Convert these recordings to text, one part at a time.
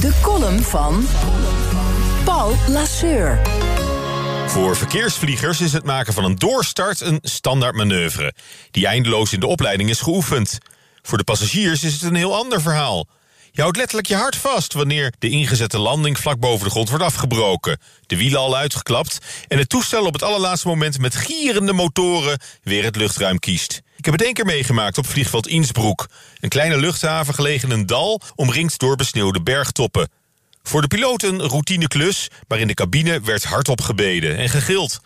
De column van Paul Lasseur. Voor verkeersvliegers is het maken van een doorstart een standaard manoeuvre, die eindeloos in de opleiding is geoefend. Voor de passagiers is het een heel ander verhaal. Je houdt letterlijk je hart vast wanneer de ingezette landing vlak boven de grond wordt afgebroken, de wielen al uitgeklapt en het toestel op het allerlaatste moment met gierende motoren weer het luchtruim kiest. Ik heb het één keer meegemaakt op vliegveld Innsbruck, een kleine luchthaven gelegen in een dal omringd door besneeuwde bergtoppen. Voor de piloot een routineklus, maar in de cabine werd hardop gebeden en gegild.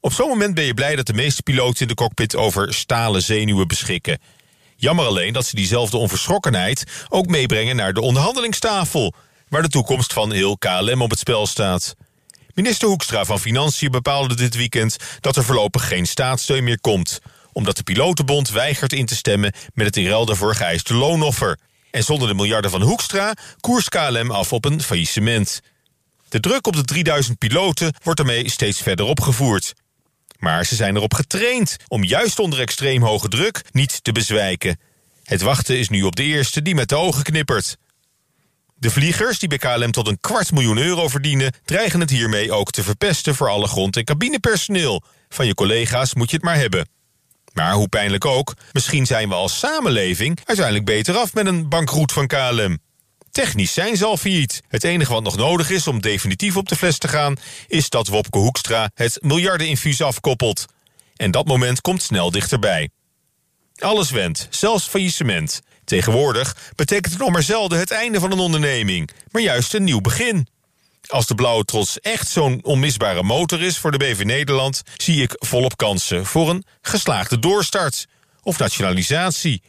Op zo'n moment ben je blij dat de meeste piloten in de cockpit over stalen zenuwen beschikken. Jammer alleen dat ze diezelfde onverschrokkenheid ook meebrengen naar de onderhandelingstafel, waar de toekomst van heel KLM op het spel staat. Minister Hoekstra van Financiën bepaalde dit weekend dat er voorlopig geen staatssteun meer komt, omdat de pilotenbond weigert in te stemmen met het in ruil daarvoor geëiste loonoffer. En zonder de miljarden van Hoekstra koers KLM af op een faillissement. De druk op de 3000 piloten wordt daarmee steeds verder opgevoerd. Maar ze zijn erop getraind om juist onder extreem hoge druk niet te bezwijken. Het wachten is nu op de eerste die met de ogen knippert. De vliegers, die bij KLM tot een kwart miljoen euro verdienen, dreigen het hiermee ook te verpesten voor alle grond- en cabinepersoneel. Van je collega's moet je het maar hebben. Maar hoe pijnlijk ook, misschien zijn we als samenleving uiteindelijk beter af met een bankroet van KLM. Technisch zijn ze al failliet. Het enige wat nog nodig is om definitief op de fles te gaan, is dat Wopke Hoekstra het miljardeninfuus afkoppelt. En dat moment komt snel dichterbij. Alles wendt, zelfs faillissement. Tegenwoordig betekent het nog maar zelden het einde van een onderneming, maar juist een nieuw begin. Als de blauwe trots echt zo'n onmisbare motor is voor de BV Nederland, zie ik volop kansen voor een geslaagde doorstart of nationalisatie.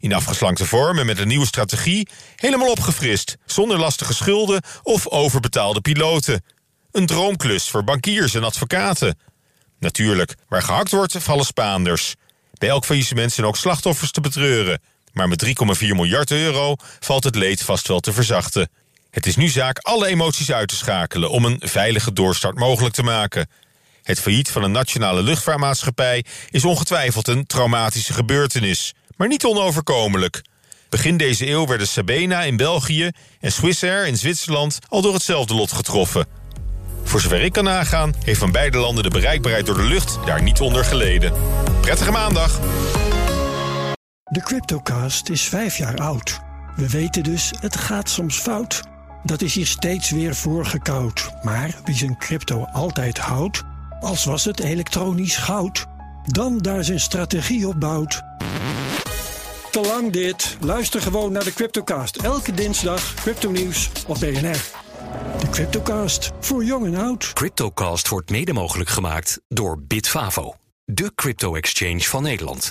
In afgeslankte vorm en met een nieuwe strategie, helemaal opgefrist, zonder lastige schulden of overbetaalde piloten. Een droomklus voor bankiers en advocaten. Natuurlijk, waar gehakt wordt, vallen Spaanders. Bij elk faillissement zijn ook slachtoffers te betreuren. Maar met 3,4 miljard euro valt het leed vast wel te verzachten. Het is nu zaak alle emoties uit te schakelen om een veilige doorstart mogelijk te maken. Het failliet van een nationale luchtvaartmaatschappij is ongetwijfeld een traumatische gebeurtenis, maar niet onoverkomelijk. Begin deze eeuw werden Sabena in België en Swissair in Zwitserland al door hetzelfde lot getroffen. Voor zover ik kan nagaan, heeft van beide landen de bereikbaarheid door de lucht daar niet onder geleden. Prettige maandag! De Cryptocast is vijf jaar oud. We weten dus, het gaat soms fout. Dat is hier steeds weer voorgekoud. Maar wie zijn crypto altijd houdt, als was het elektronisch goud, dan daar zijn strategie op bouwt. Te lang dit. Luister gewoon naar de Cryptocast. Elke dinsdag crypto-nieuws op BNR. De Cryptocast, voor jong en oud. Cryptocast wordt mede mogelijk gemaakt door Bitfavo, de crypto-exchange van Nederland.